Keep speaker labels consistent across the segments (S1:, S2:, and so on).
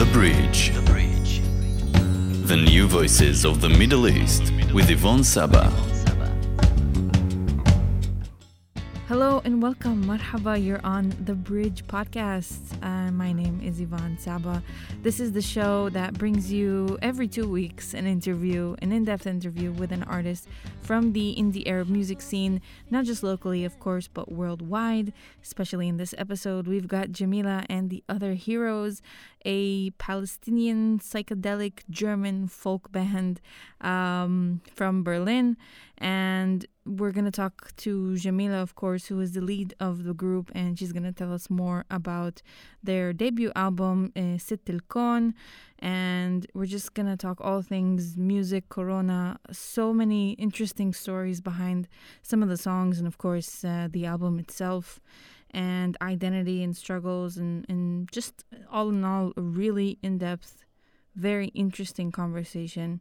S1: The Bridge. The new voices of the Middle East with Yvonne Saba.
S2: Hello and welcome. Marhaba, you're on the Bridge podcast. Uh, my name is Yvonne Saba. This is the show that brings you every two weeks an interview, an in depth interview with an artist from the indie Arab music scene, not just locally, of course, but worldwide. Especially in this episode, we've got Jamila and the Other Heroes, a Palestinian psychedelic German folk band um, from Berlin. And we're going to talk to Jamila, of course, who is the lead of the group, and she's going to tell us more about their debut album, uh, Sit El Kon. And we're just going to talk all things music, Corona, so many interesting stories behind some of the songs, and of course, uh, the album itself, and identity and struggles, and, and just all in all, a really in depth, very interesting conversation.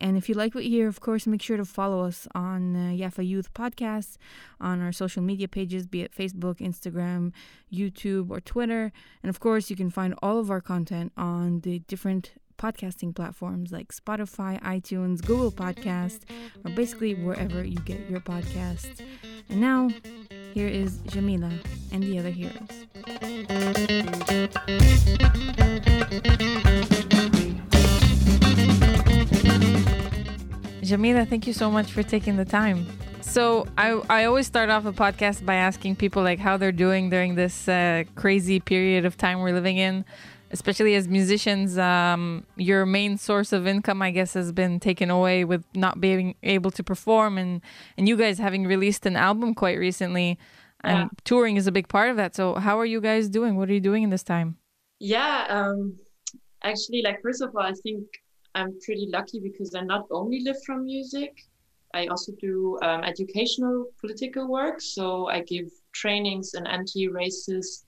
S2: And if you like what you hear, of course, make sure to follow us on uh, Yafa Youth Podcasts on our social media pages, be it Facebook, Instagram, YouTube, or Twitter. And of course, you can find all of our content on the different podcasting platforms like Spotify, iTunes, Google Podcast, or basically wherever you get your podcasts. And now, here is Jamila and the other heroes. Jamila, thank you so much for taking the time. So I, I always start off a podcast by asking people like how they're doing during this uh, crazy period of time we're living in, especially as musicians. Um, your main source of income, I guess, has been taken away with not being able to perform, and and you guys having released an album quite recently, and
S3: Yeah.
S2: touring is a big part of that. So how are you guys doing? What are you doing in this time?
S3: Yeah, um, actually, like first of all, I think I'm pretty lucky because I not only live from music, I also do um, educational political work. So I give trainings in anti-racist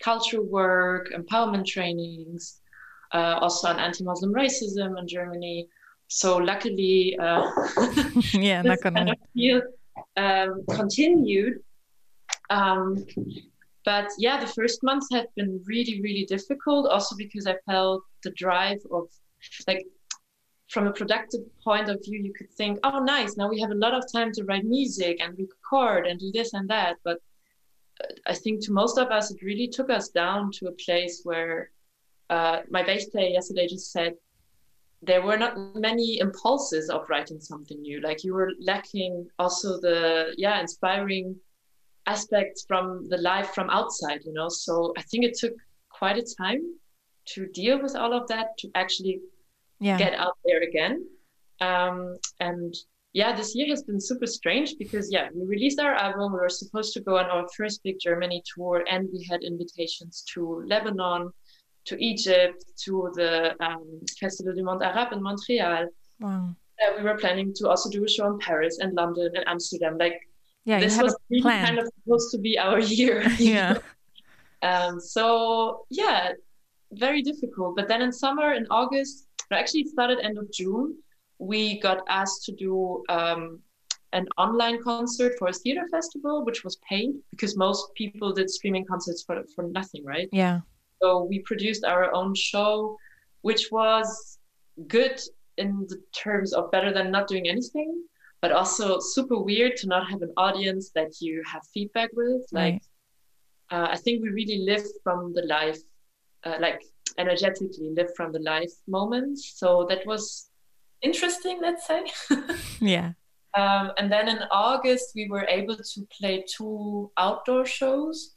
S3: cultural work, empowerment trainings, uh, also on anti-Muslim racism in Germany. So luckily, uh,
S2: yeah, not
S3: this kind
S2: gonna.
S3: of field um, continued. Um, but yeah, the first months have been really, really difficult. Also because I felt the drive of like from a productive point of view, you could think, oh, nice, now we have a lot of time to write music and record and do this and that. But uh, I think to most of us, it really took us down to a place where uh, my bass player yesterday just said, there were not many impulses of writing something new. Like you were lacking also the yeah inspiring aspects from the life from outside, you know. So I think it took quite a time to deal with all of that to actually
S2: Yeah.
S3: get out there again. Um, and yeah, this year has been super strange because yeah, we released our album. We were supposed to go on our first big Germany tour, and we had invitations to Lebanon, to Egypt, to the um, Festival du Monde Arabe in Montreal.
S2: Wow.
S3: Uh, we were planning to also do a show in Paris and London and Amsterdam. Like
S2: Yeah,
S3: this was really kind of supposed to be our year.
S2: yeah.
S3: Um, so yeah, very difficult. But then in summer, in August, actually it started end of June, we got asked to do um, an online concert for a theater festival, which was paid because most people did streaming concerts for for nothing, right?
S2: Yeah.
S3: So we produced our own show, which was good in the terms of better than not doing anything, but also super weird to not have an audience that you have feedback with. Like,
S2: Right.
S3: uh, I think we really live from the life, uh, like energetically live from the life moments. So that was interesting, let's say.
S2: Yeah.
S3: Um, and then in August, we were able to play two outdoor shows.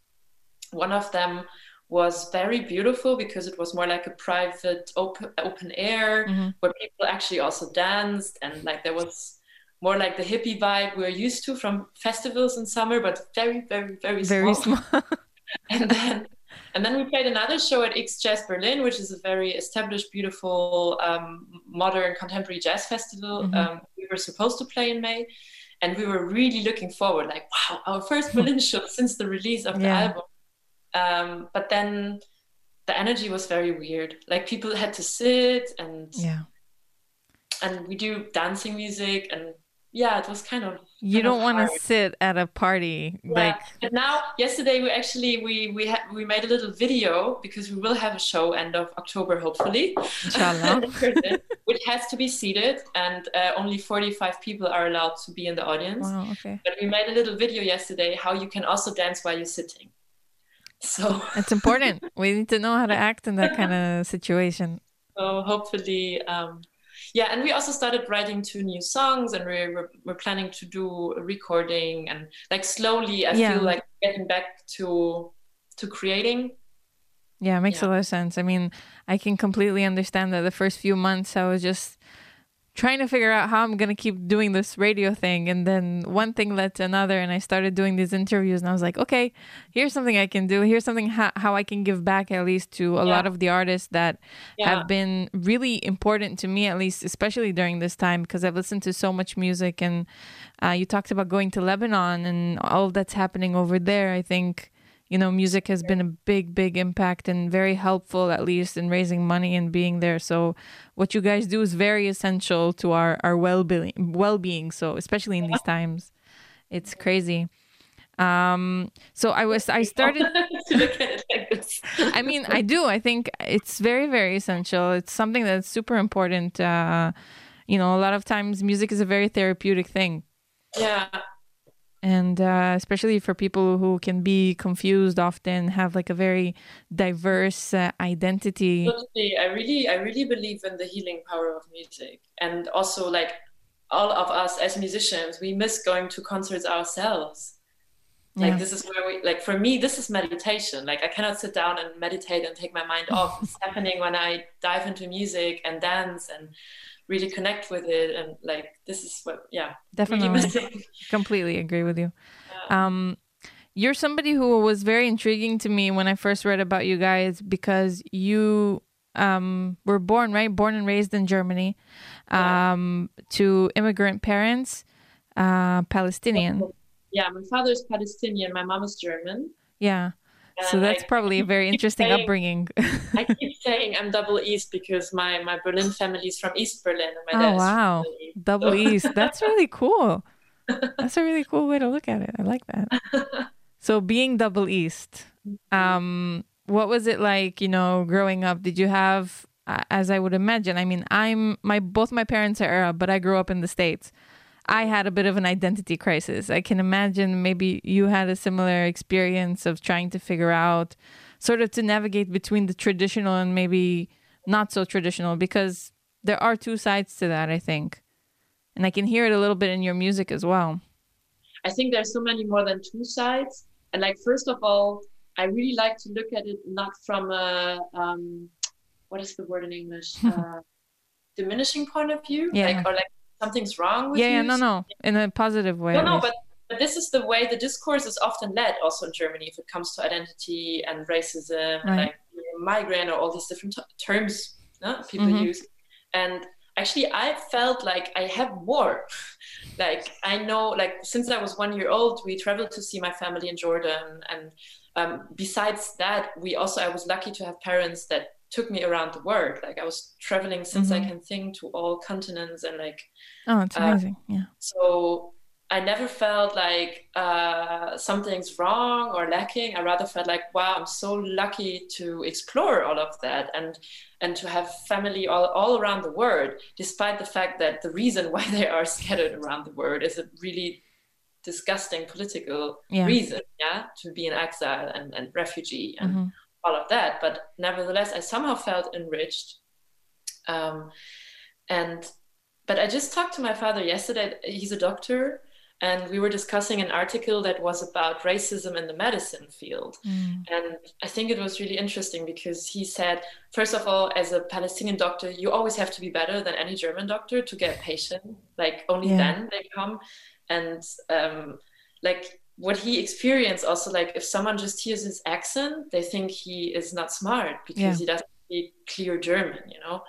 S3: One of them was very beautiful because it was more like a private open, open air
S2: Mhm.
S3: where people actually also danced and like there was more like the hippie vibe we're used to from festivals in summer, but very, very, very,
S2: Very
S3: small.
S2: small.
S3: and then and then we played another show at X Jazz Berlin, which is a very established, beautiful, um, modern contemporary jazz festival.
S2: Mhm.
S3: Um, we were supposed to play in May, and we were really looking forward, like, wow, our first Berlin show since the release of the
S2: Yeah.
S3: album. Um, but then the energy was very weird. Like people had to sit and
S2: yeah.
S3: and we do dancing music and yeah, it was kind of
S2: you don't want to sit at a party
S3: Yeah.
S2: like
S3: and now yesterday we actually we we had we made a little video because we will have a show end of October hopefully.
S2: inshallah
S3: in person, which has to be seated and uh, only 45 people are allowed to be in the audience.
S2: wow okay
S3: But we made a little video yesterday how you can also dance while you're sitting. So,
S2: it's important we need to know how to act in that kind of situation
S3: so hopefully, um, yeah. And we also started writing two new songs, and we're we're, we're planning to do a recording and like slowly. I
S2: Yeah.
S3: feel like getting back to to creating.
S2: Yeah, it makes a lot of sense. I mean, I can completely understand that the first few months I was just trying to figure out how I'm going to keep doing this radio thing. And then one thing led to another, and I started doing these interviews. And I was like, okay, here's something I can do. Here's something ha- how I can give back, at least, to a
S3: Yeah.
S2: lot of the artists that
S3: Yeah.
S2: have been really important to me, at least, especially during this time, because I've listened to so much music. And uh, you talked about going to Lebanon and all that's happening over there. I think you know, music has been a big, big impact and very helpful, at least in raising money and being there. So, what you guys do is very essential to our our well being. Well being. So, especially in these times, it's crazy. Um. So I was. I started.
S3: to look at it like this.
S2: I mean, I do. I think it's very, very essential. It's something that's super important. Uh, you know, a lot of times music is a very therapeutic thing
S3: yeah.
S2: And uh, especially for people who can be confused often have like a very diverse uh, identity
S3: Totally. I really, I really believe in the healing power of music, and also like all of us as musicians, we miss going to concerts ourselves. Like
S2: Yeah.
S3: this is where we like for me, this is meditation. Like I cannot sit down and meditate and take my mind off. It's happening when I dive into music and dance and really connect with it. And like this is what, yeah,
S2: definitely
S3: missing.
S2: completely agree with you um you're somebody who was very intriguing to me when i first read about you guys because you um were born right born and raised in germany
S3: Yeah.
S2: um to immigrant parents uh palestinian
S3: Yeah, my father is Palestinian, my mom is German.
S2: yeah so that's
S3: I-
S2: probably a very interesting
S3: saying-
S2: upbringing
S3: I keep saying I'm double East because my, my Berlin family is from East Berlin and my
S2: Oh, wow.
S3: Berlin.
S2: Double
S3: So-
S2: East. That's really cool. That's a really cool way to look at it. I like that. So being double East, um, what was it like, you know, growing up? Did you have as I would imagine, I mean, I'm my both my parents are Arab, but I grew up in the States. I had a bit of an identity crisis. I can imagine maybe you had a similar experience of trying to figure out sort of to navigate between the traditional and maybe not so traditional because there are two sides to that, I think. And I can hear it a little bit in your music as well.
S3: I think there's so many more than two sides. And like first of all, I really like to look at it not from a um, what is the word in English? Uh, diminishing point of view,
S2: Yeah.
S3: like or like something's wrong with
S2: Yeah,
S3: you.
S2: yeah, no, no, in a positive way.
S3: No, no, but, but this is the way the discourse is often led also in Germany if it comes to identity and racism and like migrant or all these different t- terms no, people
S2: Mhm.
S3: use. And actually, I felt like I have more. like, I know, like, since I was one year old, we traveled to see my family in Jordan. And um, besides that, we also, I was lucky to have parents that took me around the world. Like, I was traveling since I
S2: Mhm.
S3: can think to all continents and like,
S2: oh, it's
S3: uh,
S2: amazing. yeah.
S3: so I never felt like uh, something's wrong or lacking. I rather felt like, wow, I'm so lucky to explore all of that and and to have family all, all around the world, despite the fact that the reason why they are scattered around the world is a really disgusting political
S2: Yeah.
S3: reason, yeah, to be in exile and, and refugee and
S2: Mhm.
S3: All of that. But nevertheless, I somehow felt enriched. Um, and but I just talked to my father yesterday. He's a doctor, and we were discussing an article that was about racism in the medicine field.
S2: Mm.
S3: And I think it was really interesting because he said, first of all, as a Palestinian doctor, you always have to be better than any German doctor to get a patient. Like only
S2: Yeah.
S3: then they come. And um, like what he experienced also, like if someone just hears his accent, they think he is not smart because
S2: Yeah.
S3: he doesn't speak clear German, you know,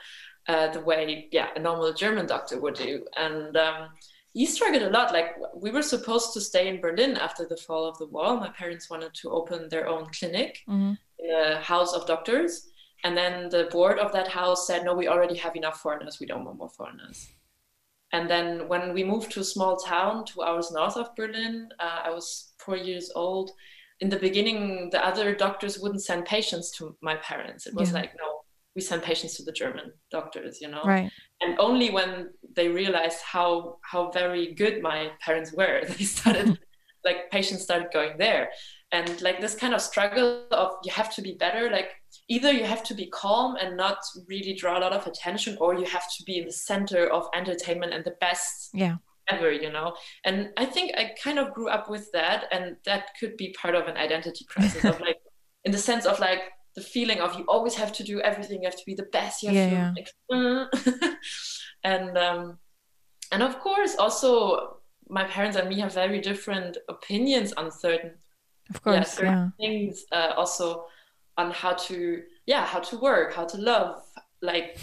S3: uh, the way, yeah, a normal German doctor would do. And um, he struggled a lot. Like we were supposed to stay in Berlin after the fall of the wall. My parents wanted to open their own clinic
S2: Mhm.
S3: in a house of doctors. And then the board of that house said, no, we already have enough foreigners. We don't want more foreigners. And then when we moved to a small town two hours north of Berlin, uh, I was four years old. In the beginning, the other doctors wouldn't send patients to my parents. It was
S2: Yeah.
S3: like, no, we send patients to the German doctors, you know.
S2: Right.
S3: And only when they realized how how very good my parents were, they started like patients started going there. And like this kind of struggle of you have to be better, like either you have to be calm and not really draw a lot of attention, or you have to be in the center of entertainment and the best
S2: Yeah.
S3: ever, you know. And I think I kind of grew up with that, and that could be part of an identity crisis of like, in the sense of like the feeling of you always have to do everything, you have to be the best, you have
S2: Yeah,
S3: to
S2: yeah.
S3: like, uh, and um, and of course also my parents and me have very different opinions on certain
S2: Of
S3: yeah,
S2: course.
S3: certain
S2: Yeah.
S3: things uh, also on how to yeah how to work how to love like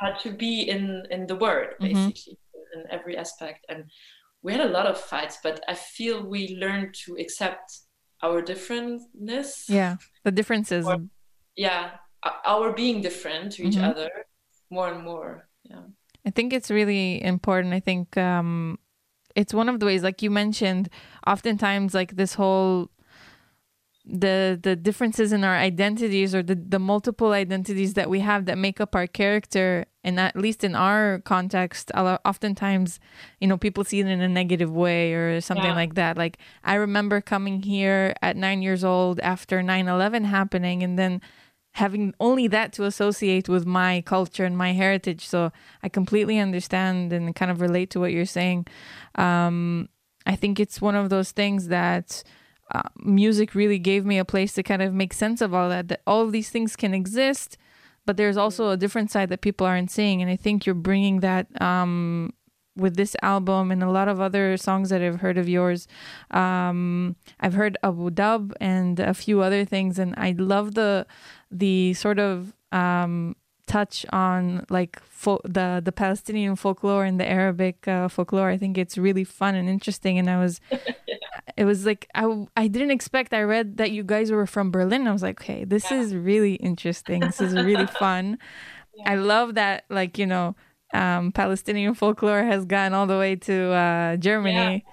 S3: how to be in in the word
S2: Mhm.
S3: basically in every aspect and we had a lot of fights but i feel we learned to accept our differentness
S2: Yeah. The differences.
S3: Or- yeah our being different to each
S2: Mhm.
S3: other more and more yeah
S2: I think it's really important. I think um, it's one of the ways, like you mentioned, oftentimes like this whole the the differences in our identities or the the multiple identities that we have that make up our character and at least in our context a lot, oftentimes you know people see it in a negative way or something
S3: Yeah.
S2: like that like i remember coming here at 9 years old after 9/11 happening and then having only that to associate with my culture and my heritage. So I completely understand and kind of relate to what you're saying. Um, I think it's one of those things that uh, music really gave me a place to kind of make sense of all that. That all of these things can exist, but there's also a different side that people aren't seeing. And I think you're bringing that um, with this album and a lot of other songs that I've heard of yours. Um, I've heard Abu Dab and a few other things, and I love the the sort of um, touch on like fo- the the Palestinian folklore and the Arabic uh, folklore. I think it's really fun and interesting, and I was. It was like I, I didn't expect. I read that you guys were from Berlin. I was like, okay, this
S3: Yeah.
S2: is really interesting. This is really fun. I love that, like you know, um, Palestinian folklore has gone all the way to uh, Germany.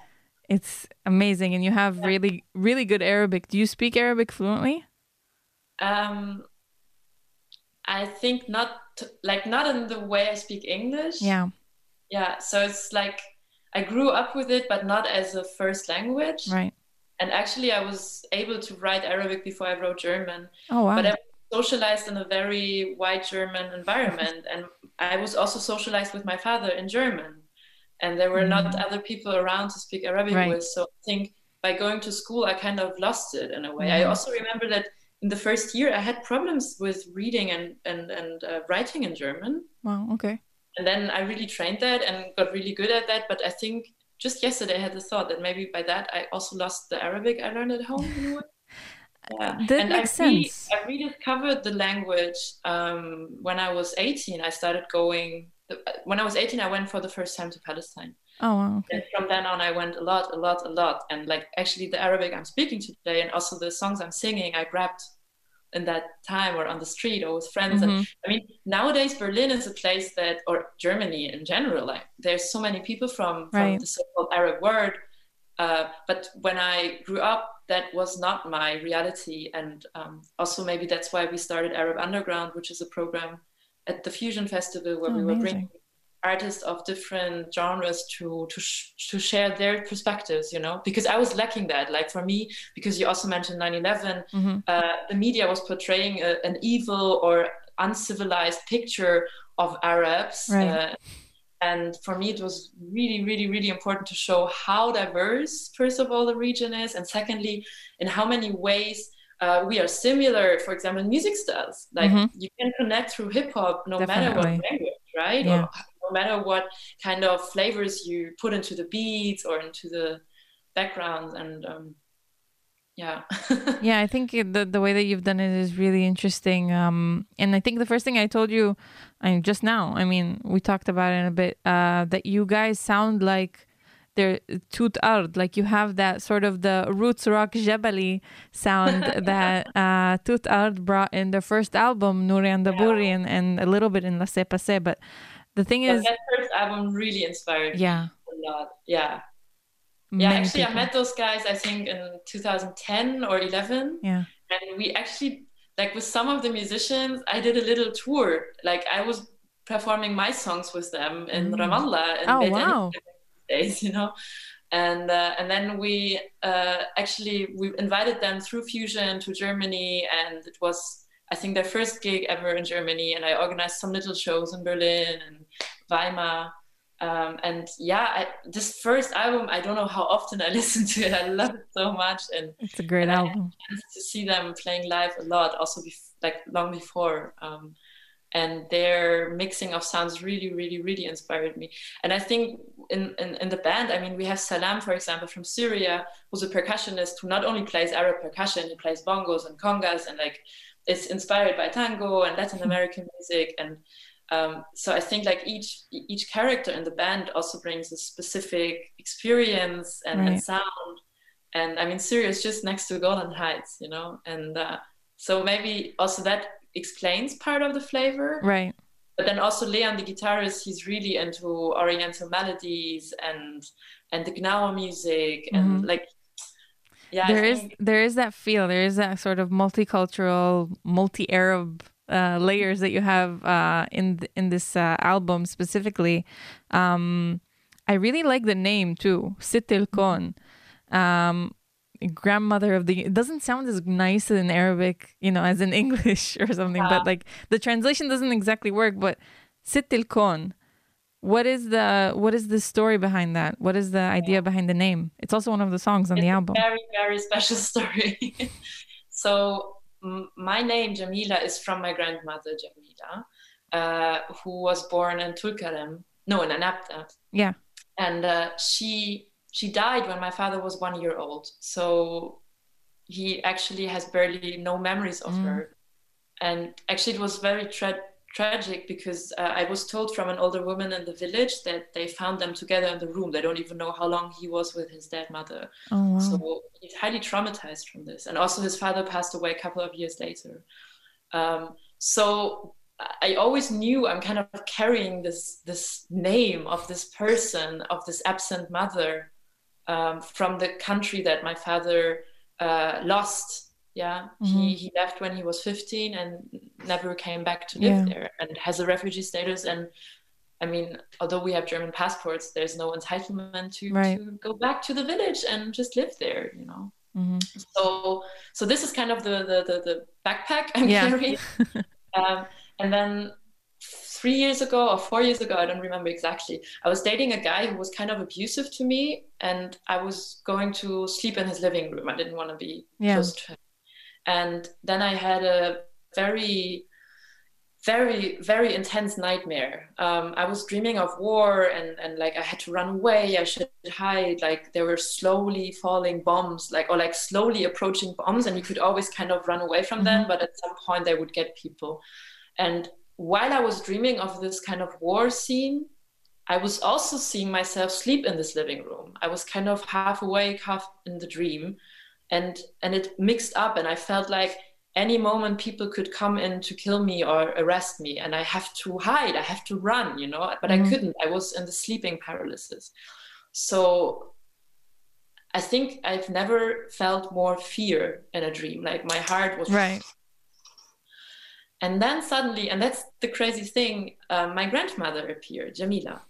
S2: It's amazing, and you have really, really good Arabic. Do you speak Arabic fluently?
S3: Um, I think not like not in the way I speak English.
S2: Yeah,
S3: Yeah. So it's like I grew up with it, but not as a first language.
S2: right.
S3: And actually, I was able to write Arabic before I wrote German.
S2: Oh wow.
S3: But I was socialized in a very white German environment, and I was also socialized with my father in German. And there were not other people around to speak Arabic
S2: Mm. Right.
S3: with. So I think by going to school, I kind of lost it in a way. I
S2: Mhm.
S3: also remember that in the first year, I had problems with reading and and and uh, writing in German.
S2: wow. Okay.
S3: And then I really trained that and got really good at that. But I think just yesterday I had the thought that maybe by that I also lost the Arabic I learned at home. Yeah.
S2: That
S3: and
S2: makes
S3: I re-
S2: sense.
S3: I rediscovered the language um, when I was 18. I started going. When I was 18, I went for the first time to Palestine.
S2: Oh wow.
S3: And from then on, I went a lot, a lot, a lot. And like actually, the Arabic I'm speaking today, and also the songs I'm singing, I grabbed in that time or on the street or with friends.
S2: Mhm.
S3: And I mean, nowadays Berlin is a place that, or Germany in general, like there's so many people from, from
S2: Right.
S3: the so-called Arab world. Uh, but when I grew up, that was not my reality. And um, also maybe that's why we started Arab Underground, which is a program at the Fusion Festival where
S2: Oh,
S3: we were
S2: amazing.
S3: bringing artists of different genres to to sh- to share their perspectives you know because i was lacking that like for me because you also mentioned 9-11
S2: Mhm.
S3: uh, the media was portraying a, an evil or uncivilized picture of arabs
S2: Right.
S3: uh, and for me it was really really really important to show how diverse first of all the region is and secondly in how many ways uh, we are similar for example in music styles like
S2: Mhm.
S3: you can connect through hip-hop no matter what language right
S2: Yeah.
S3: or no matter what kind of flavors you put into the beats or into the background and um, yeah.
S2: Yeah i think the the way that you've done it is really interesting um and i think the first thing i told you i mean just now i mean we talked about it in a bit uh that you guys sound like they're TootArd like you have that sort of the roots rock jabali sound that uh TootArd brought in their first album Nuri Andaburi and, and a little bit in Laissez Passer but The thing
S3: But
S2: is,
S3: that first album really inspired me
S2: yeah,
S3: a lot. Yeah. Yeah,
S2: many
S3: actually, I met those guys, I think, in 2010 or 11.
S2: Yeah,
S3: And we actually, like with some of the musicians, I did a little tour. Like I was performing my songs with them in
S2: Mm.
S3: Ramallah. And
S2: Oh,
S3: Beit
S2: wow.
S3: Days, you know. And uh, and then we uh, actually we invited them through Fusion to Germany, and it was I think their first gig ever in Germany. And I organized some little shows in Berlin and Weimar. Um, and yeah, I, this first album, I don't know how often I listen to it. I love it so much, and
S2: it's a great album.
S3: to see them playing live a lot, also bef- like long before. Um, and their mixing of sounds really, really, really inspired me. And I think in, in, in the band, I mean, we have Salam, for example, from Syria, who's a percussionist who not only plays Arab percussion, he plays bongos and congas, and like is inspired by tango and Latin American music. And um, so I think like each each character in the band also brings a specific experience and, and sound. And I mean, Syria is just next to Golan Heights, you know, and uh, so maybe also that explains part of the flavor.
S2: Right.
S3: But then also Leon, the guitarist, he's really into Oriental melodies and and the Gnawa music and
S2: Mhm.
S3: like yeah,
S2: there is there is that feel there is that sort of multicultural multi-arab uh, layers that you have uh, in th- in this uh, album specifically um, i really like the name too sit el kon um, grandmother of the it doesn't sound as nice in arabic you know as in english or something
S3: Yeah.
S2: but like the translation doesn't exactly work but sit el kon. What is the what is the story behind that? What is the idea behind the name? It's also one of the songs on the album.
S3: very very special story. so m- my name Jamila is from my grandmother Jamila, uh, who was born in Tulkarem, no, in Anabta,
S2: yeah.
S3: And uh, she she died when my father was one year old. So he actually has barely no memories of
S2: Mm.
S3: her, and actually it was very tra- tragic because uh, I was told from an older woman in the village that they found them together in the room. They don't even know how long he was with his dead mother.
S2: Oh wow.
S3: So he's highly traumatized from this. And also, his father passed away a couple of years later. Um, so I always knew I'm kind of carrying this this name of this person, of this absent mother, um, from the country that my father uh, lost. Yeah, he,
S2: Mhm.
S3: he left when he was 15 and never came back to live
S2: Yeah.
S3: there, and has a refugee status. And I mean, although we have German passports, there's no entitlement to,
S2: Right.
S3: to go back to the village and just live there, you know.
S2: Mhm.
S3: So, so this is kind of the the the, the backpack I'm
S2: Yeah.
S3: carrying. um, and then three years ago or four years ago, I don't remember exactly. I was dating a guy who was kind of abusive to me, and I was going to sleep in his living room. I didn't want to be
S2: Yeah.
S3: close to him. And then I had a very very very intense nightmare um, i was dreaming of war and and like i had to run away i should hide like there were slowly falling bombs like or like slowly approaching bombs and you could always kind of run away from them
S2: Mhm.
S3: but at some point they would get people and while i was dreaming of this kind of war scene i was also seeing myself sleep in this living room i was kind of half awake half in the dream and and it mixed up and i felt like any moment people could come in to kill me or arrest me and i have to hide i have to run you know but
S2: Mhm.
S3: i couldn't i was in the sleeping paralysis so i think i've never felt more fear in a dream like my heart was
S2: Right.
S3: And then suddenly and that's the crazy thing uh, my grandmother appeared jamila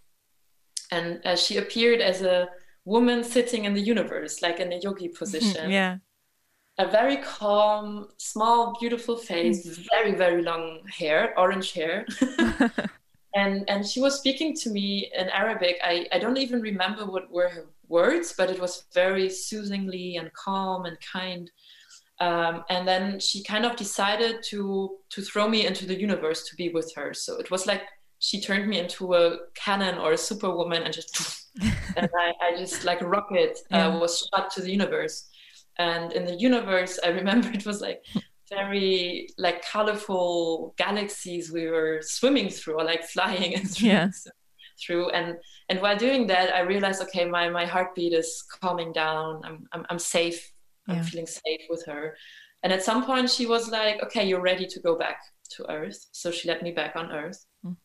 S3: and uh, she appeared as a woman sitting in the universe like in a yogi position
S2: yeah.
S3: a very calm, small, beautiful face, very, very long hair, orange hair. and and she was speaking to me in Arabic. I, I don't even remember what were her words, but it was very soothingly and calm and kind. Um, and then she kind of decided to to throw me into the universe to be with her. So it was like she turned me into a cannon or a superwoman and just and I, I just like a rocket uh,
S2: Yeah.
S3: was shot to the universe and in the universe i remember it was like very like colorful galaxies we were swimming through or like flying and through,
S2: Yeah.
S3: through and and while doing that i realized okay my my heartbeat is calming down i'm i'm, I'm safe i'm feeling safe with her and at some point she was like okay you're ready to go back to earth so she let me back on earth
S2: Mm.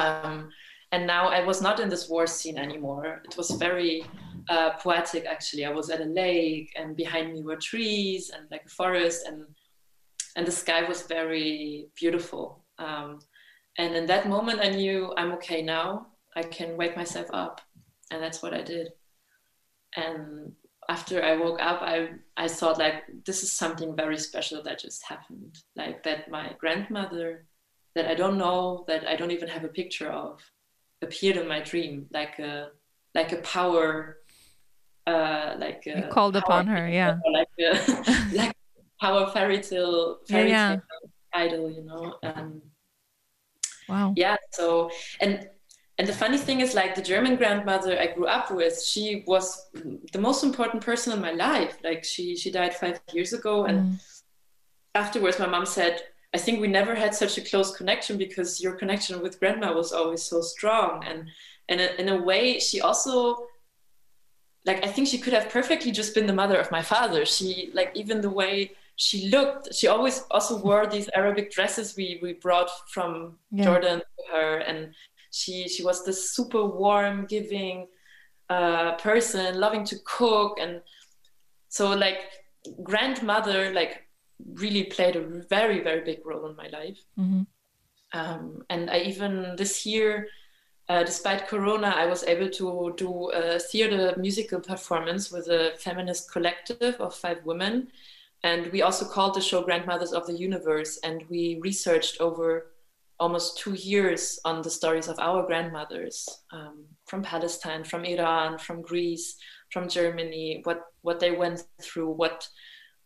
S3: um, and now I was not in this war scene anymore. It was very uh, poetic, actually. I was at a lake, and behind me were trees and like a forest, and and the sky was very beautiful. Um, and in that moment, I knew I'm okay now. I can wake myself up, and that's what I did. And after I woke up, I I thought like this is something very special that just happened. Like that my grandmother, that I don't know, that I don't even have a picture of, appeared in my dream like a like a power uh like a
S2: you called upon her yeah
S3: like a like power fairy tale fairy yeah, tale yeah. idol you know um
S2: wow
S3: yeah so and and the funny thing is like the german grandmother i grew up with she was the most important person in my life like she she died five years ago and mm. afterwards my mom said I think we never had such a close connection because your connection with grandma was always so strong. And, and in a way, she also, like, I think she could have perfectly just been the mother of my father. She, like, even the way she looked, she always also wore these Arabic dresses we, we brought from yeah. Jordan to her. And she, she was this super warm, giving uh, person, loving to cook. And so, like, grandmother, like, really played a very very big role in my life
S2: mm-hmm.
S3: um, and i even this year uh, despite corona i was able to do a theater musical performance with a feminist collective of five women and we also called the show grandmothers of the universe and we researched over almost two years on the stories of our grandmothers um, from palestine from iran from greece from germany what what they went through what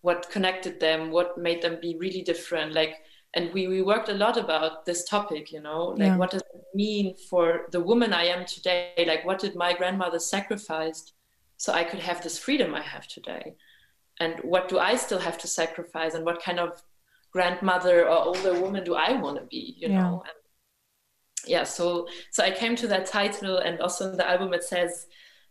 S3: what connected them, what made them be really different. Like, and we, we worked a lot about this topic, you know, like yeah. what does it mean for the woman I am today? Like, what did my grandmother sacrifice so I could have this freedom I have today? And what do I still have to sacrifice? And what kind of grandmother or older woman do I want to be, you yeah. know? And yeah, so so I came to that title, and also in the album it says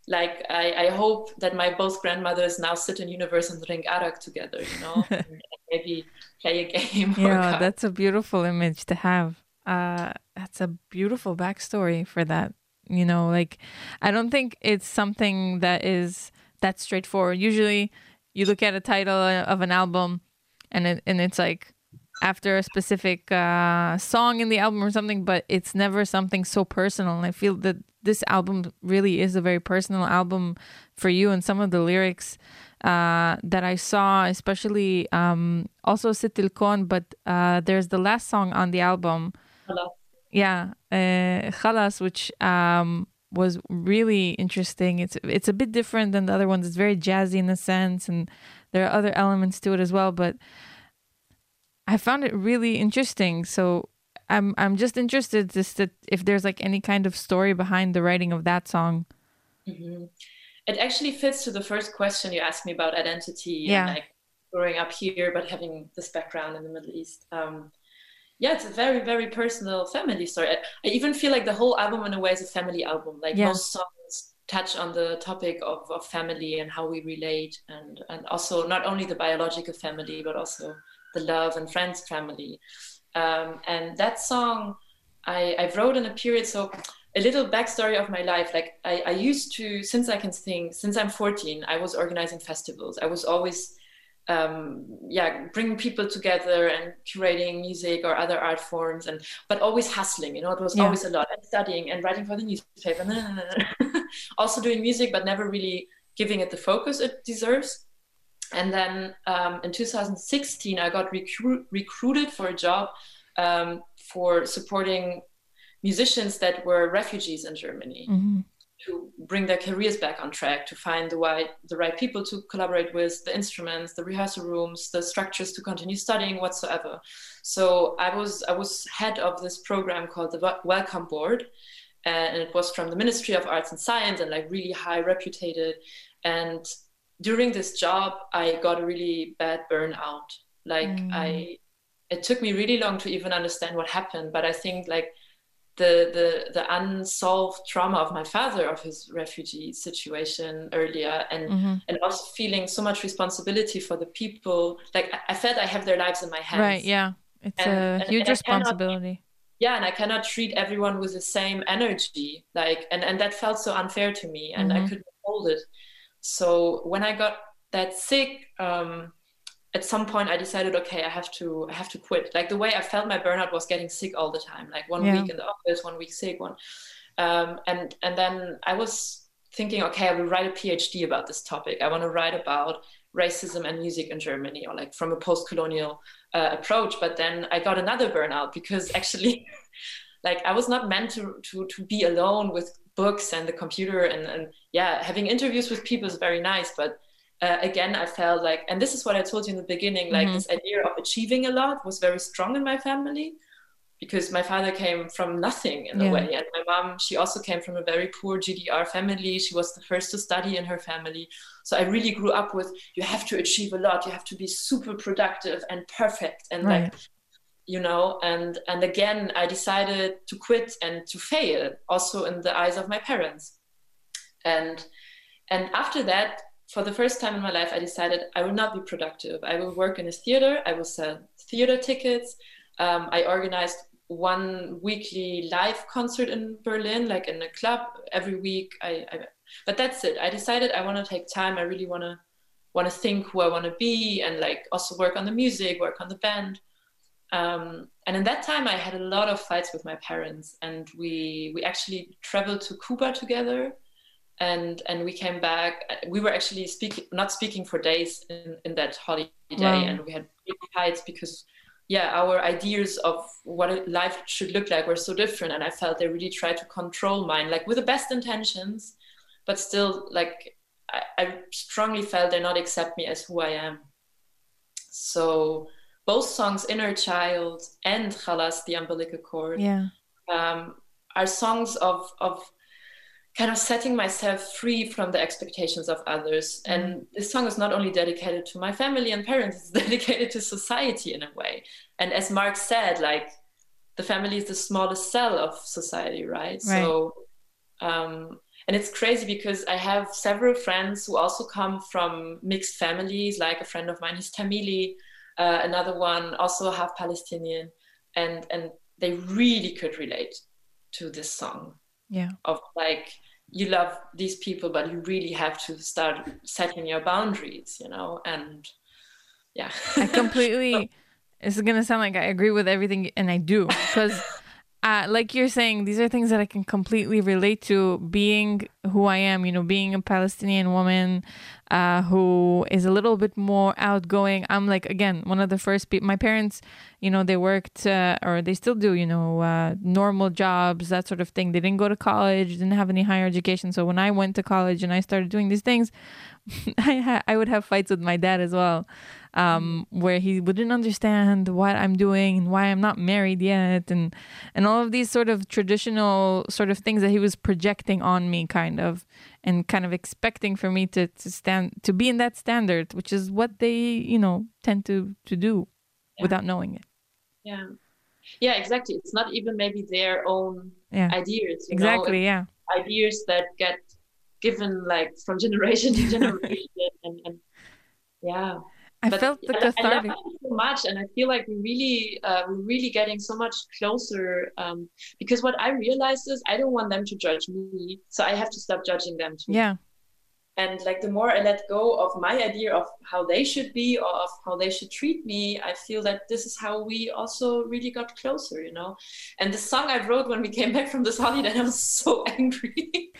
S3: like I, I hope that my both grandmothers now sit in universe and drink arak together, you know, maybe play a game.
S2: Yeah, that's a beautiful image to have. Uh, that's a beautiful backstory for that. You know, like I don't think it's something that is that straightforward. Usually, you look at a title of an album, and it and it's like after a specific uh, song in the album or something, but it's never something so personal. And I feel that this album really is a very personal album for you, and some of the lyrics uh, that I saw, especially um, also Sit El Kon, but uh, there's the last song on the album.
S3: Hello.
S2: Yeah, uh, Khalas, which um, was really interesting. It's it's a bit different than the other ones. It's very jazzy in a sense, and there are other elements to it as well. But I found it really interesting. So I'm I'm just interested just to, if there's like any kind of story behind the writing of that song.
S3: Mm-hmm. It actually fits to the first question you asked me about identity
S2: yeah.
S3: and like growing up here but having this background in the Middle East. Um, yeah, it's a very very personal family story. I, I, even feel like the whole album in a way is a family album. Like yeah. most songs touch on the topic of, of family and how we relate and and also not only the biological family but also the love and friends family. Um, and that song I, I wrote in a period, so a little backstory of my life. Like I, I used to, since I can sing, since I'm 14, I was organizing festivals. I was always um, yeah, bringing people together and curating music or other art forms, and but always hustling. You know, it was yeah. always a lot. And studying and writing for the newspaper, also doing music, but never really giving it the focus it deserves. And then um, in 2016, I got recru- recruited for a job um, for supporting musicians that were refugees in Germany
S2: mm-hmm.
S3: To bring their careers back on track, to find the right, the right people to collaborate with, the instruments, the rehearsal rooms, the structures to continue studying whatsoever. So I was I was head of this program called the Welcome Board, and it was from the Ministry of Arts and Science and like really high reputed and during this job i got a really bad burnout like mm. i it took me really long to even understand what happened but i think like the the the unsolved trauma of my father of his refugee situation earlier and
S2: mm-hmm.
S3: and also feeling so much responsibility for the people. Like i, felt i have their lives in my hands.
S2: Right yeah. It's and, a huge and responsibility.
S3: Yeah and i cannot treat everyone with the same energy like and and that felt so unfair to me and
S2: Mhm.
S3: i couldn't hold it. So when i got that sick um at some point i decided okay i have to i have to quit. Like the way i felt my burnout was getting sick all the time like one
S2: Yeah.
S3: week in the office one week sick one um and and then i was thinking okay i will write a phd about this topic. I want to write about racism and music in germany or like from a post-colonial uh, approach. But then i got another burnout because actually like i was not meant to to to be alone with books and the computer and and yeah having interviews with people is very nice but uh, again i felt like and this is what i told you in the beginning like
S2: Mhm.
S3: this idea of achieving a lot was very strong in my family because my father came from nothing in
S2: Yeah.
S3: a way and my mom she also came from a very poor gdr family she was the first to study in her family so i really grew up with you have to achieve a lot you have to be super productive and perfect and
S2: Right.
S3: like you know and and again i decided to quit and to fail also in the eyes of my parents and and after that for the first time in my life i decided i will not be productive. I will work in a theater. I will sell theater tickets. Um, i organized one weekly live concert in berlin like in a club every week. I, I but that's it. I decided i want to take time. I really want to want to think who i want to be and like also work on the music work on the band. Um, and in that time i had a lot of fights with my parents and we we actually traveled to cuba together and and we came back we were actually speaking not speaking for days in, in that holiday
S2: Wow.
S3: and we had big fights because yeah our ideas of what life should look like were so different and i felt they really tried to control mine like with the best intentions but still like i, I strongly felt they not accept me as who i am so both songs inner child and Khalas, the umbilical cord
S2: Yeah.
S3: um, are songs of of kind of setting myself free from the expectations of others. And this song is not only dedicated to my family and parents; it's dedicated to society in a way. And as Mark said, like the family is the smallest cell of society, right? So, um, and it's crazy because I have several friends who also come from mixed families. Like a friend of mine, he's Tamili. Uh, another one also half Palestinian, and and they really could relate to this song
S2: Yeah.
S3: of like you love these people but you really have to start setting your boundaries you know and yeah
S2: I completely. It's gonna sound like I agree with everything, and I do because, uh, like you're saying, these are things that I can completely relate to. Being who I am, you know, being a Palestinian woman uh, who is a little bit more outgoing. I'm like again one of the first people. My parents, you know, they worked uh, or they still do, you know, uh, normal jobs, that sort of thing. They didn't go to college, didn't have any higher education. So when I went to college and I started doing these things, I ha- I would have fights with my dad as well, um, where he wouldn't understand what I'm doing and why I'm not married yet, and and all of these sort of traditional sort of things that he was projecting on me, kind of, and kind of expecting for me to to stand to be in that standard, which is what they you know tend to to do
S3: Yeah.
S2: without knowing it.
S3: yeah yeah exactly it's not even maybe their own
S2: Yeah,
S3: ideas
S2: exactly. Yeah,
S3: ideas that get given like from generation to generation and, and yeah
S2: I
S3: but
S2: felt the
S3: I, I love
S2: cathartic.
S3: so much, and I feel like we really, uh, we're really getting so much closer. Um, because what I realized is I don't want them to judge me, so I have to stop judging them too.
S2: Yeah,
S3: And like the more I let go of my idea of how they should be or of how they should treat me, I feel that this is how we also really got closer, you know. And the song I wrote when we came back from this holiday, I was so angry.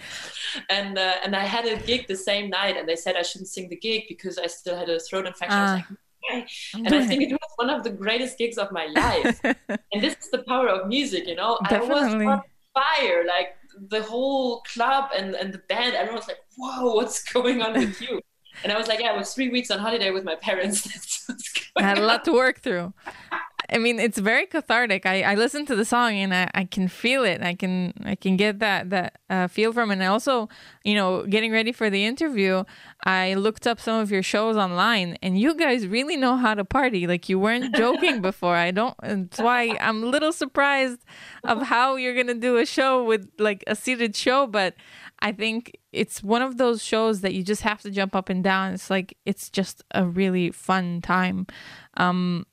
S3: and uh, and I had a gig the same night, and they said I shouldn't sing the gig because I still had a throat infection. I was
S2: Ah.
S3: like, and I think it was one of the greatest gigs of my life. and this is the power of music, you know.
S2: Definitely.
S3: I was on fire, like the whole club and, and the band. Everyone was like, "Whoa, what's going on with you?" And I was like, "Yeah, I was three weeks on holiday with my parents. That's what's
S2: I
S3: going
S2: had a lot to work through. I mean, it's very cathartic. I, I listen to the song and I, I can feel it. I can I can get that that uh, feel from it. And also, you know, getting ready for the interview, I looked up some of your shows online, and you guys really know how to party. Like you weren't joking before. I don't. That's why I'm a little surprised of how you're gonna do a show with like a seated show, but. I think it's one of those shows that you just have to jump up and down. It's like it's just a really fun time. Um,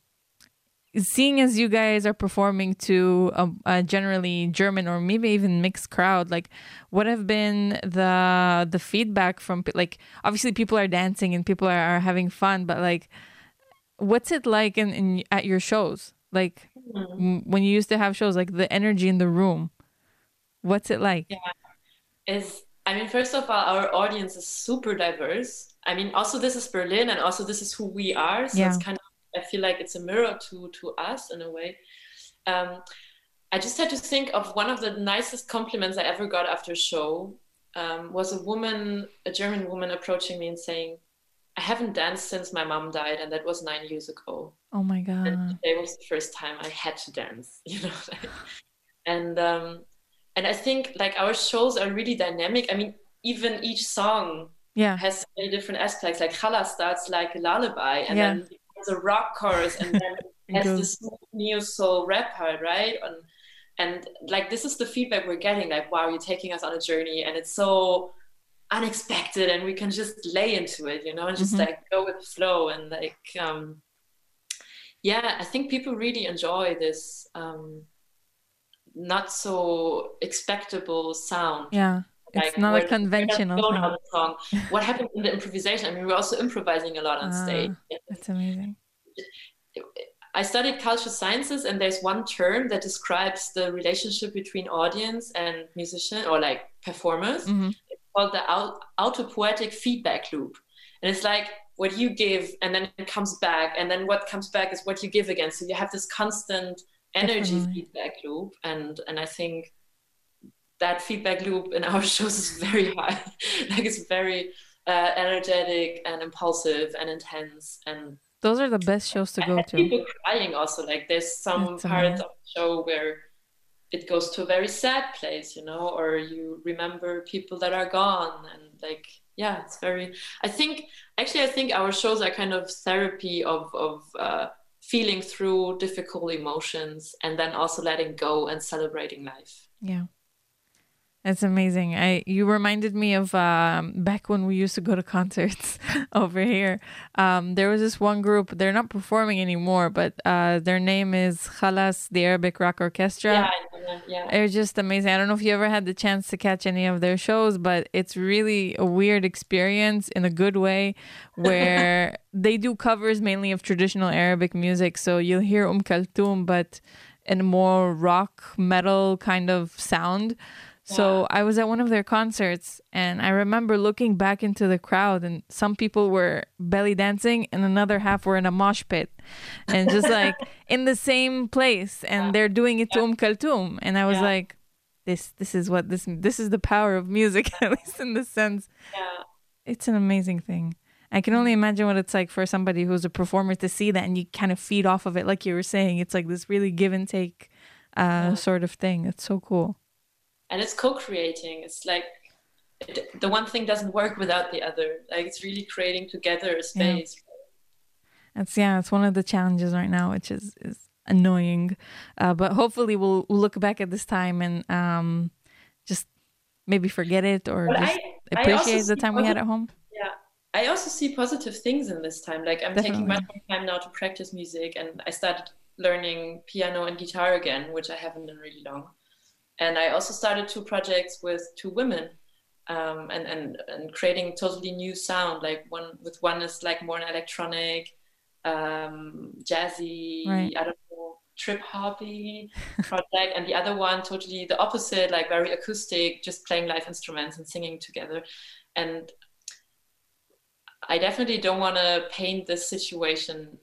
S2: seeing as you guys are performing to a, a, generally German or maybe even mixed crowd, like what have been the the feedback from like obviously people are dancing and people are, are having fun, but like what's it like in, in at your shows? Like mm-hmm. when you used to have shows, like the energy in the room, what's it like?
S3: Yeah, is I mean, first of all, our audience is super diverse. I mean, also this is Berlin, and also this is who we are. So yeah. it's kind of I feel like it's a mirror to to us in a way. Um, I just had to think of one of the nicest compliments I ever got after a show. Um, was a woman, a German woman, approaching me and saying, "I haven't danced since my mom died, and that was nine years ago."
S2: Oh my god!
S3: And it was the first time I had to dance, you know. and um, and I think like our shows are really dynamic. I mean, even each song
S2: yeah.
S3: has many different aspects. Like Chala starts like a lullaby, and yeah. then a rock chorus and then has this neo soul rap part, right? And and like this is the feedback we're getting, like, wow, you're taking us on a journey and it's so unexpected and we can just lay into it, you know, and just mm-hmm. like go with the flow and like um yeah, I think people really enjoy this um not so expectable sound.
S2: Yeah. Like, it's not a conventional
S3: song. What happened in the improvisation? I mean, we're also improvising a lot on ah, stage.
S2: That's amazing.
S3: I studied cultural sciences, and there's one term that describes the relationship between audience and musician or like performers. Mm-hmm. It's called the autopoietic feedback loop. And it's like what you give, and then it comes back, and then what comes back is what you give again. So you have this constant energy Definitely. feedback loop. And and I think that feedback loop in our shows is very high. like it's very uh, energetic and impulsive and intense and
S2: those are the best shows to go to.
S3: People crying also. Like there's some That's parts amazing. of the show where it goes to a very sad place, you know, or you remember people that are gone and like yeah, it's very I think actually I think our shows are kind of therapy of of uh, feeling through difficult emotions and then also letting go and celebrating life.
S2: Yeah. That's amazing. I you reminded me of um, back when we used to go to concerts over here. Um, there was this one group. They're not performing anymore, but uh, their name is Khalas, the Arabic Rock Orchestra.
S3: Yeah, yeah.
S2: They're just amazing. I don't know if you ever had the chance to catch any of their shows, but it's really a weird experience in a good way, where they do covers mainly of traditional Arabic music. So you'll hear Um Kalthum, but in a more rock metal kind of sound. So I was at one of their concerts and I remember looking back into the crowd and some people were belly dancing and another half were in a mosh pit and just like in the same place and they're doing it to Um Kalthum and I was yeah. like this this is what this this is the power of music at least in the sense.
S3: Yeah.
S2: It's an amazing thing. I can only imagine what it's like for somebody who's a performer to see that and you kind of feed off of it like you were saying. It's like this really give and take uh, yeah. sort of thing. It's so cool
S3: and it's co-creating. It's like it, the one thing doesn't work without the other. Like it's really creating together a space.
S2: Yeah. that's yeah it's one of the challenges right now which is is annoying. Uh, but hopefully we'll, we'll, look back at this time and um, just maybe forget it or just I, appreciate I the time we had at home.
S3: Yeah. I also see positive things in this time. Like i'm Definitely. taking much more time now to practice music and i started learning piano and guitar again which i haven't in really long and I also started two projects with two women um, and, and, and creating totally new sound. Like one with one is like more an electronic, um, jazzy, right. I don't know, trip hoppy project. and the other one totally the opposite, like very acoustic, just playing live instruments and singing together. And I definitely don't want to paint this situation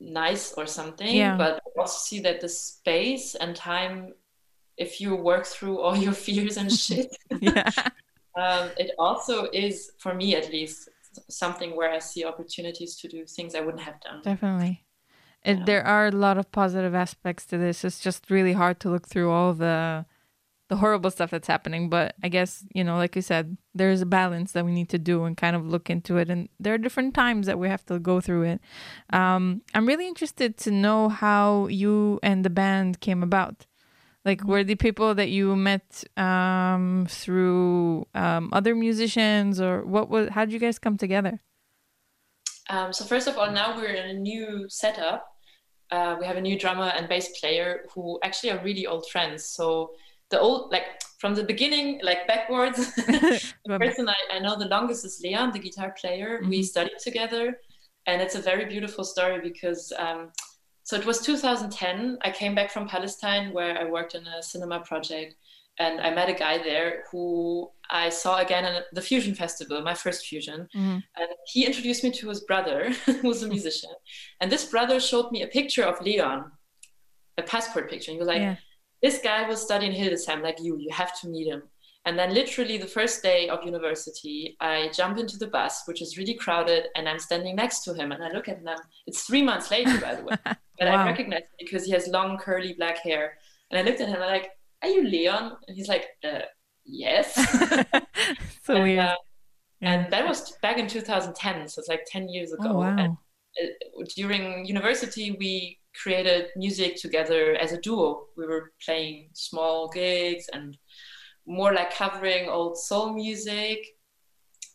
S3: nice or something, yeah. but I also see that the space and time if you work through all your fears and shit.
S2: Yeah.
S3: Um, it also is for me at least something where i see opportunities to do things i wouldn't have done.
S2: Definitely. It, there are a lot of positive aspects to this. It's just really hard to look through all the the horrible stuff that's happening but i guess you know like you said there's a balance that we need to do and kind of look into it and there are different times that we have to go through it. Um, i'm really interested to know how you and the band came about like, were the people that you met um, through um, other musicians, or what was? How did you guys come together?
S3: Um, so first of all, now we're in a new setup. uh, we have a new drummer and bass player who actually are really old friends. So the old like from the beginning, like backwards. the person I, I, know the longest is Leon, the guitar player. Mm-hmm. We studied together, and it's a very beautiful story because. So it was 2010. I came back from Palestine where I worked in a cinema project, and I met a guy there who I saw again at the Fusion Festival, my first Fusion. Mm-hmm. And he introduced me to his brother, who was a musician. And this brother showed me a picture of Leon, a passport picture. And He was like, yeah. This guy was studying Hildesheim like you, you have to meet him. And then, literally, the first day of university, I jump into the bus, which is really crowded, and I'm standing next to him. And I look at him. It's three months later, by the way. but wow. I recognize him because he has long, curly black hair. And I looked at him, I'm like, are you Leon? And he's like, uh, yes.
S2: so and, weird. Uh,
S3: yeah. And that was back in 2010, so it's like 10 years ago.
S2: Oh, wow.
S3: And uh, during university, we created music together as a duo. We were playing small gigs and more like covering old soul music.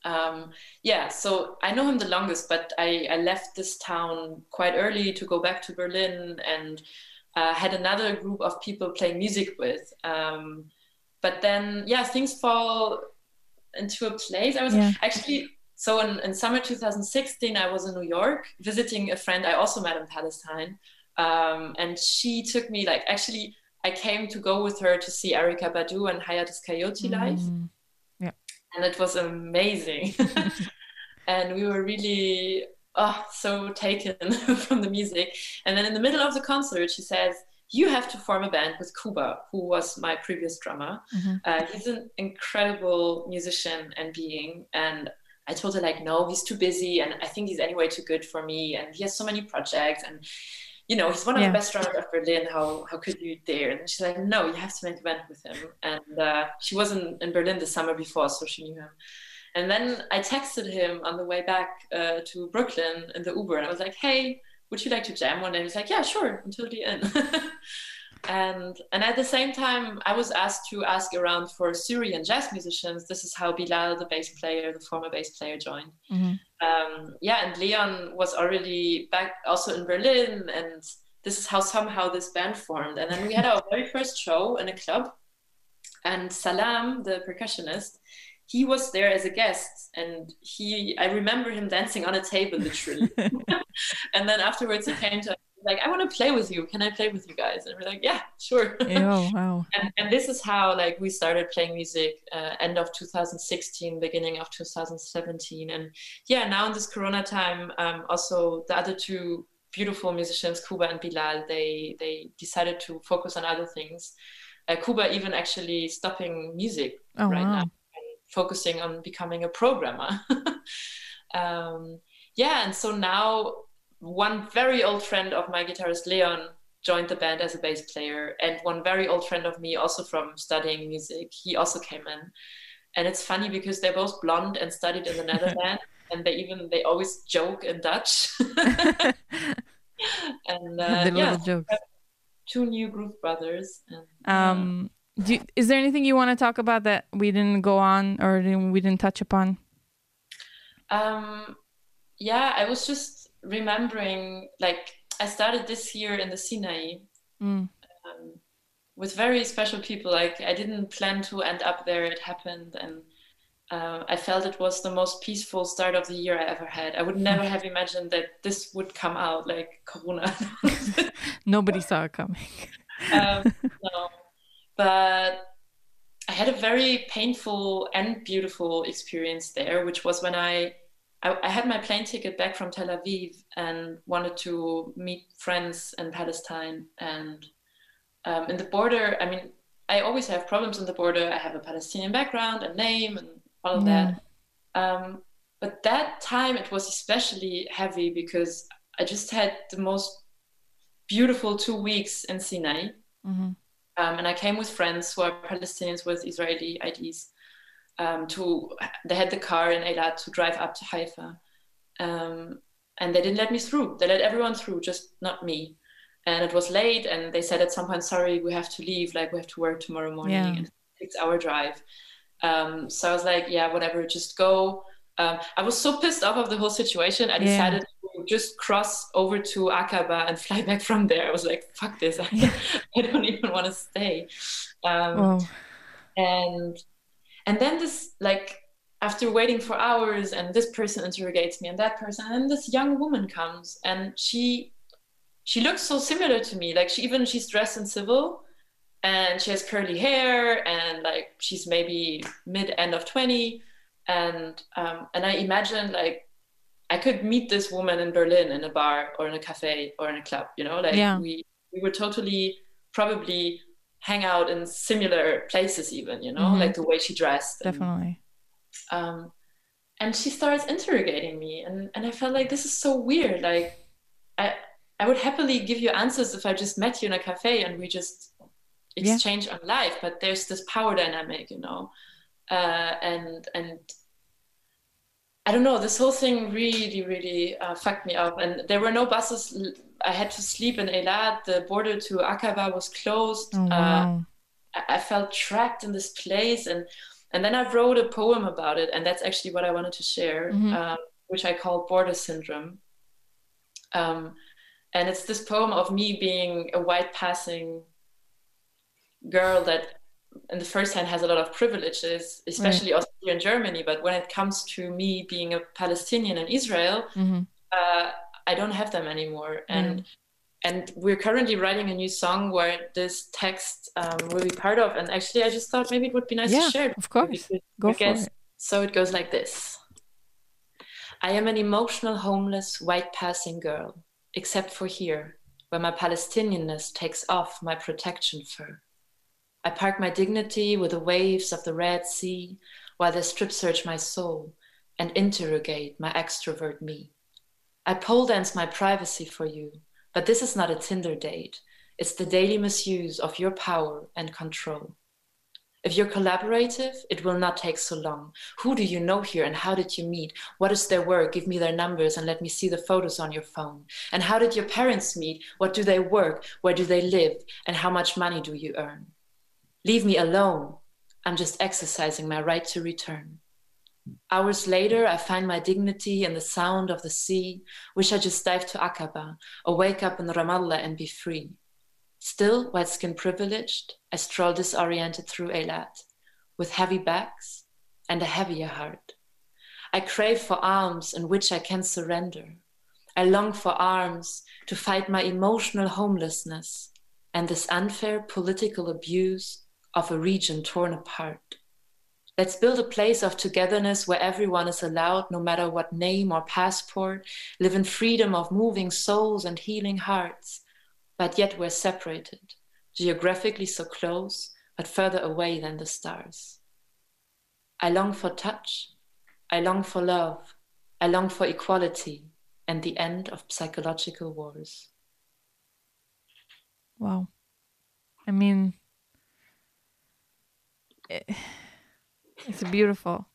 S3: Um, yeah, so I know him the longest, but I, I left this town quite early to go back to Berlin and uh, had another group of people playing music with. Um, but then, yeah, things fall into a place. I was yeah. actually so in, in summer 2016, I was in New York visiting a friend I also met in Palestine, um, and she took me like actually I came to go with her to see Erykah Badu and Kaiyote live. Mm. Yeah. And it was amazing. and we were really oh, so taken from the music. And then in the middle of the concert, she says, you have to form a band with Kuba, who was my previous drummer. Mm-hmm. Uh, he's an incredible musician and being. And I told her, like, no, he's too busy. And I think he's anyway too good for me. And he has so many projects. And, you know, he's one of yeah. the best drummers of Berlin. How, how could you dare? And she's like, no, you have to make a band with him. And uh, she was in, in Berlin the summer before, so she knew him. And then I texted him on the way back uh, to Brooklyn in the Uber, and I was like, "Hey, would you like to jam one?" And he's like, "Yeah, sure, I'm totally in." and and at the same time, I was asked to ask around for Syrian jazz musicians. This is how Bilal, the bass player, the former bass player, joined. Mm-hmm. Um, yeah, and Leon was already back also in Berlin, and this is how somehow this band formed. And then we had our very first show in a club, and Salam, the percussionist he was there as a guest and he i remember him dancing on a table literally and then afterwards he came to like i want to play with you. Can i play with you guys? And we're like yeah sure.
S2: Oh, wow.
S3: And, and this is how like we started playing music uh, end of 2016 beginning of 2017 and yeah now in this corona time um, also the other two beautiful musicians kuba and bilal they they decided to focus on other things. Uh, kuba even actually stopping music oh, right wow. now focusing on becoming a programmer. um, yeah, and so now one very old friend of my guitarist Leon joined the band as a bass player, and one very old friend of me, also from studying music, he also came in. And it's funny because they're both blonde and studied in the Netherlands, and they even they always joke in Dutch. and uh, yeah, two new group brothers. And,
S2: um, do, is there anything you want to talk about that we didn't go on or we didn't touch upon?
S3: Um, yeah, I was just remembering, like, I started this year in the Sinai mm. um, with very special people. Like, I didn't plan to end up there, it happened. And uh, I felt it was the most peaceful start of the year I ever had. I would never have imagined that this would come out, like Corona.
S2: Nobody saw it coming.
S3: um, no but I had a very painful and beautiful experience there, which was when I, I, I had my plane ticket back from Tel Aviv and wanted to meet friends in Palestine. And um, in the border, I mean, I always have problems in the border. I have a Palestinian background, a name, and all of that. Um, but that time it was especially heavy because I just had the most beautiful two weeks in Sinai. Mm-hmm. Um, and I came with friends who are Palestinians with Israeli IDs. Um, to they had the car in Eilat to drive up to Haifa, um, and they didn't let me through. They let everyone through, just not me. And it was late, and they said at some point, "Sorry, we have to leave. Like we have to work tomorrow morning." Yeah. And six-hour drive. Um, so I was like, "Yeah, whatever, just go." Um, I was so pissed off of the whole situation. I decided yeah. to just cross over to Aqaba and fly back from there. I was like, fuck this. I, I don't even want to stay. Um,
S2: Whoa.
S3: and and then this like after waiting for hours and this person interrogates me and that person and this young woman comes and she she looks so similar to me. Like she even she's dressed in civil and she has curly hair and like she's maybe mid end of 20 and um, and i imagine like i could meet this woman in berlin in a bar or in a cafe or in a club you know? Like
S2: Yeah.
S3: we we were totally probably hang out in similar places even you know
S2: Mhm.
S3: like the way she dressed and-
S2: Definitely.
S3: um, and she starts interrogating me and, and i felt like this is so weird like i i would happily give you answers if i just met you in a cafe and we just
S2: Yeah.
S3: exchange on life but there's this power dynamic you know uh, and and i don't know this whole thing really really uh, fucked me up and there were no buses i had to sleep in eilat the border to akaba was closed.
S2: Oh,
S3: uh,
S2: wow.
S3: I I felt trapped in this place. And and then I wrote a poem about it. And that's actually what I wanted to share
S2: Mhm.
S3: um, which I call border syndrome. Um, and it's this poem of me being a white passing girl that in the first hand has a lot of privileges especially also here in Germany. But when it comes to me being a Palestinian in Israel
S2: Mhm.
S3: uh, I don't have them anymore. And and we're currently writing a new song where this text um, will be part of. And actually, I just thought maybe it would be nice
S2: Yeah,
S3: to share. it
S2: of course. Go
S3: I
S2: for
S3: guess-
S2: it.
S3: So it goes like this. I am an emotional, homeless, white passing girl, except for here, where my Palestinianness takes off my protection fur. I park my dignity with the waves of the Red Sea while they strip search my soul and interrogate my extrovert me. I pole dance my privacy for you, but this is not a Tinder date. It's the daily misuse of your power and control. If you're collaborative, it will not take so long. Who do you know here and how did you meet? What is their work? Give me their numbers and let me see the photos on your phone. And how did your parents meet? What do they work? Where do they live? And how much money do you earn? Leave me alone. I'm just exercising my right to return. Hours later, I find my dignity in the sound of the sea. Wish I just dive to Aqaba or wake up in Ramallah and be free. Still, white skin privileged, I stroll disoriented through Eilat with heavy bags and a heavier heart. I crave for arms in which I can surrender. I long for arms to fight my emotional homelessness and this unfair political abuse of a region torn apart. Let's build a place of togetherness where everyone is allowed, no matter what name or passport, live in freedom of moving souls and healing hearts, but yet we're separated, geographically so close, but further away than the stars. I long for touch, I long for love, I long for equality and the end of psychological wars.
S2: Wow. I mean, it, it's beautiful.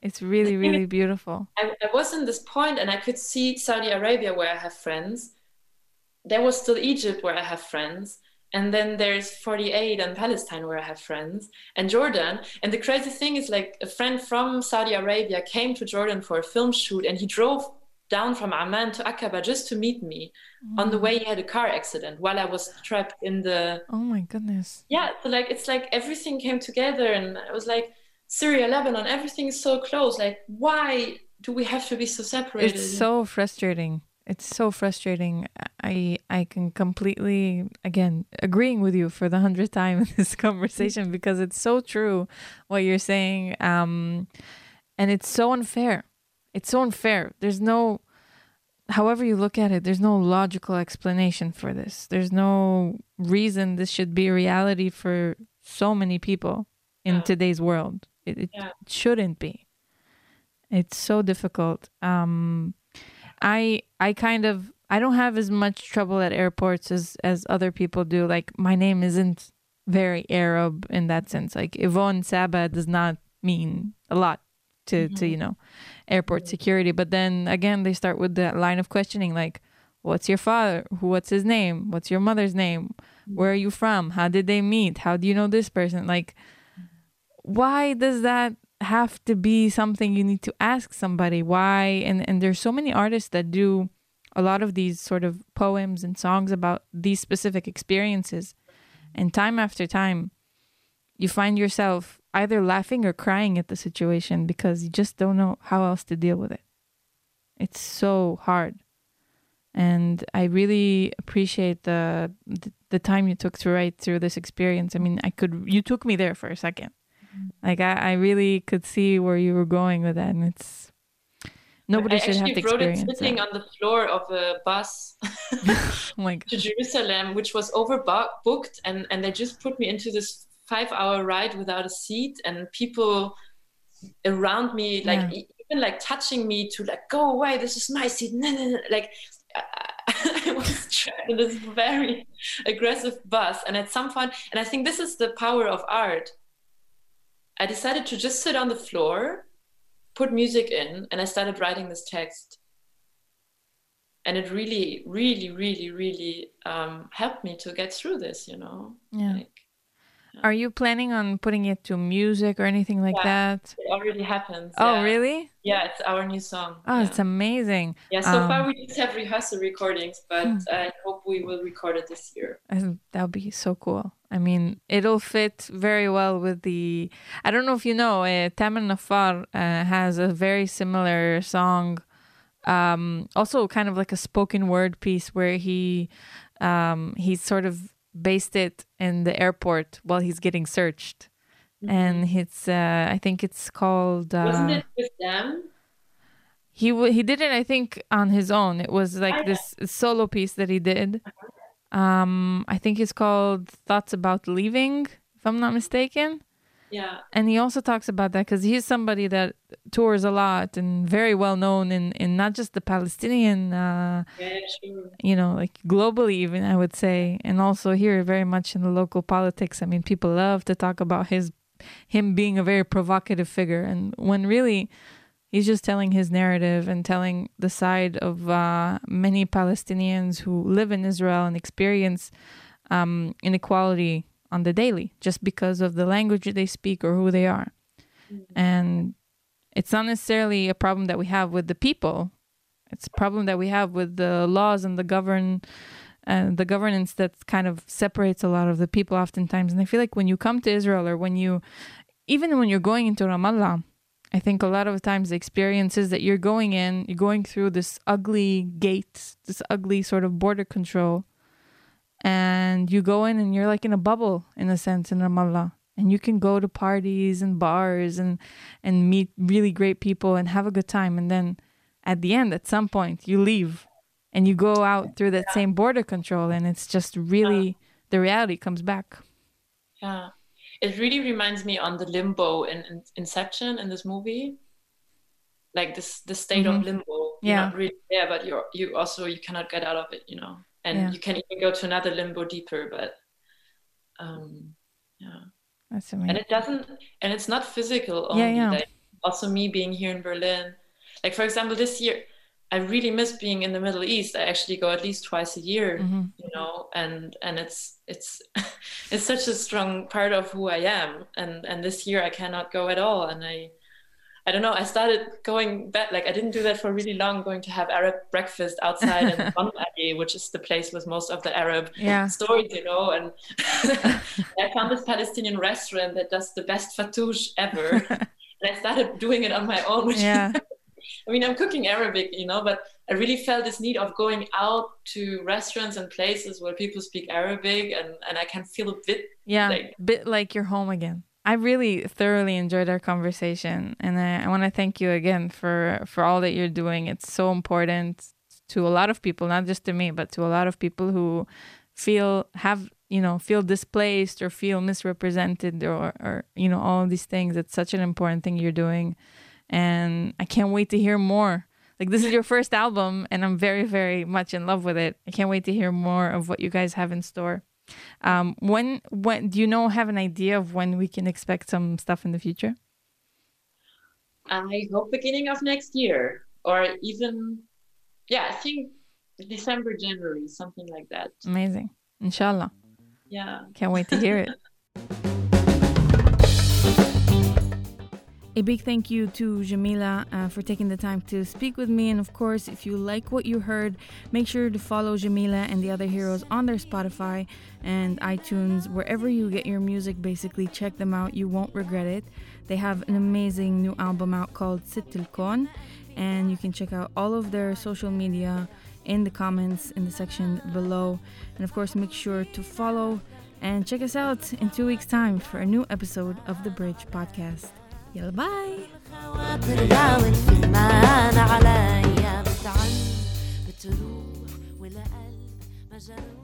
S2: It's really, really beautiful.
S3: I, I was in this point and I could see Saudi Arabia where I have friends. There was still Egypt where I have friends. And then there's 48 and Palestine where I have friends and Jordan. And the crazy thing is like a friend from Saudi Arabia came to Jordan for a film shoot and he drove down from Amman to Aqaba just to meet me. On the mm. way he had a car accident while I was trapped in the
S2: Oh my goodness.
S3: yeah so like it's like everything came together and i was like syria lebanon everything is so close like why do we have to be so separated
S2: It's so frustrating. It's so frustrating. I I can completely again agreeing with you for the hundredth time in this conversation because it's so true what you're saying. Um, and it's so unfair. It's so unfair. There's no, however you look at it, there's no logical explanation for this. There's no reason this should be reality for so many people in
S3: Yeah.
S2: today's world. It, it
S3: Yeah.
S2: shouldn't be. It's so difficult. Um, I I kind of I don't have as much trouble at airports as as other people do. Like my name isn't very Arab in that sense. Like Yvonne Saba does not mean a lot to to you know airport security. But then again, they start with the line of questioning like, "What's your father? Who? What's his name? What's your mother's name? Where are you from? How did they meet? How do you know this person?" Like, why does that have to be something you need to ask somebody? Why? And and there's so many artists that do a lot of these sort of poems and songs about these specific experiences. And time after time, you find yourself either laughing or crying at the situation because you just don't know how else to deal with it. It's so hard. And I really appreciate the, the the time you took to write through this experience. I mean, I could you took me there for a 2nd
S3: Mm-hmm.
S2: Like I, I really could see where you were going with that, and it's nobody
S3: I
S2: should have to experience.
S3: I actually wrote it sitting
S2: that.
S3: on the floor of a bus
S2: oh
S3: to Jerusalem, which was overbooked, and and they just put me into this five-hour ride without a seat, and people around me, like
S2: Yeah.
S3: even like touching me to like go away. This is my seat. No, no, no. Like I, I was trapped in this very aggressive bus, and at some point, and I think this is the power of art. I decided to just sit on the floor, put music in, and I started writing this text and it really really really really um, helped me to get through this you know
S2: Yeah.
S3: like
S2: Are you planning on putting it to music or anything like
S3: Yeah.
S2: that?
S3: it already happens
S2: Oh,
S3: yeah.
S2: really?
S3: yeah it's our new song
S2: Oh,
S3: yeah.
S2: it's amazing.
S3: yeah so
S2: um,
S3: far we just have rehearsal recordings but
S2: Hmm.
S3: i hope we will record it this year
S2: That would be so cool. I mean, it'll fit very well with the. I don't know if you know, uh, Tamer Nafar uh, has a very similar song, um, also kind of like a spoken word piece where he um, he sort of based it in the airport while he's getting searched, and it's uh, I think it's called. Uh,
S3: wasn't it with them
S2: He w- he did it, I think, on his own. It was like
S3: Okay.
S2: this solo piece that he did. Um, I think it's called "Thoughts About Leaving," if I'm not mistaken.
S3: yeah
S2: And he also talks about that because he's somebody that tours a lot and very well known in in not just the Palestinian, uh,
S3: yeah sure
S2: you know, like globally even I would say, and also here very much in the local politics. I mean, people love to talk about his him being a very provocative figure, and when really he's just telling his narrative and telling the side of uh, many Palestinians who live in Israel and experience um, inequality on the daily just because of the language they speak or who they are. And it's not necessarily a problem that we have with the people. It's a problem that we have with the laws and the govern and the governance that kind of separates a lot of the people oftentimes. And I feel like when you come to Israel or when you even when you're going into Ramallah, I think a lot of times the experience is that you're going in, you're going through this ugly gate, this ugly sort of border control, and you go in and you're like in a bubble in a sense in Ramallah. And you can go to parties and bars and and meet really great people and have a good time. And then at the end, at some point, you leave and you go out through that same border control, and it's just really the reality comes back.
S3: yeah it really reminds me on the limbo in, in inception in this movie like this the state of limbo you're
S2: Mm-hmm. Yeah.
S3: not really there but you're you also you cannot get out of it you know and
S2: Yeah.
S3: you can even go to another limbo deeper but um yeah
S2: That's amazing.
S3: and it doesn't and it's not physical only
S2: Yeah, yeah.
S3: like also me being here in berlin like for example this year i really miss being in the middle east i actually go at least twice a year
S2: Mhm.
S3: you know and and it's it's it's such a strong part of who i am and and this year i cannot go at all and i I don't know. I started going back, like I didn't do that for really long, going to have Arab breakfast outside in Bonn which is the place with most of the Arab
S2: Yeah.
S3: stories, you know. And I found this Palestinian restaurant that does the best fattoush ever. and I started doing it on my own. Which
S2: Yeah.
S3: I mean, I'm cooking Arabic, you know, but I really felt this need of going out to restaurants and places where people speak Arabic and, and I can feel a bit
S2: Yeah,
S3: Like-
S2: bit like you're home again. I really thoroughly enjoyed our conversation, and I, I want to thank you again for for all that you're doing. It's so important to a lot of people, not just to me, but to a lot of people who feel have you know feel displaced or feel misrepresented or or you know all these things. It's such an important thing you're doing, and I can't wait to hear more. Like this is your first album, and I'm very very much in love with it. I can't wait to hear more of what you guys have in store. Um, when when do you know have an idea of when we can expect some stuff in the future?
S3: I hope beginning of next year or even, yeah, I think December, January, something like that.
S2: Amazing. Inshallah.
S3: Yeah.
S2: Can't wait to hear it. A big thank you to Jamila uh, for taking the time to speak with me. And of course, if you like what you heard, make sure to follow Jamila and the other heroes on their Spotify and iTunes, wherever you get your music. Basically, check them out. You won't regret it. They have an amazing new album out called Sit Kon, and you can check out all of their social media in the comments in the section below. And of course, make sure to follow and check us out in two weeks' time for a new episode of the Bridge Podcast. يلا باي. في بتعل بتروح مجروح.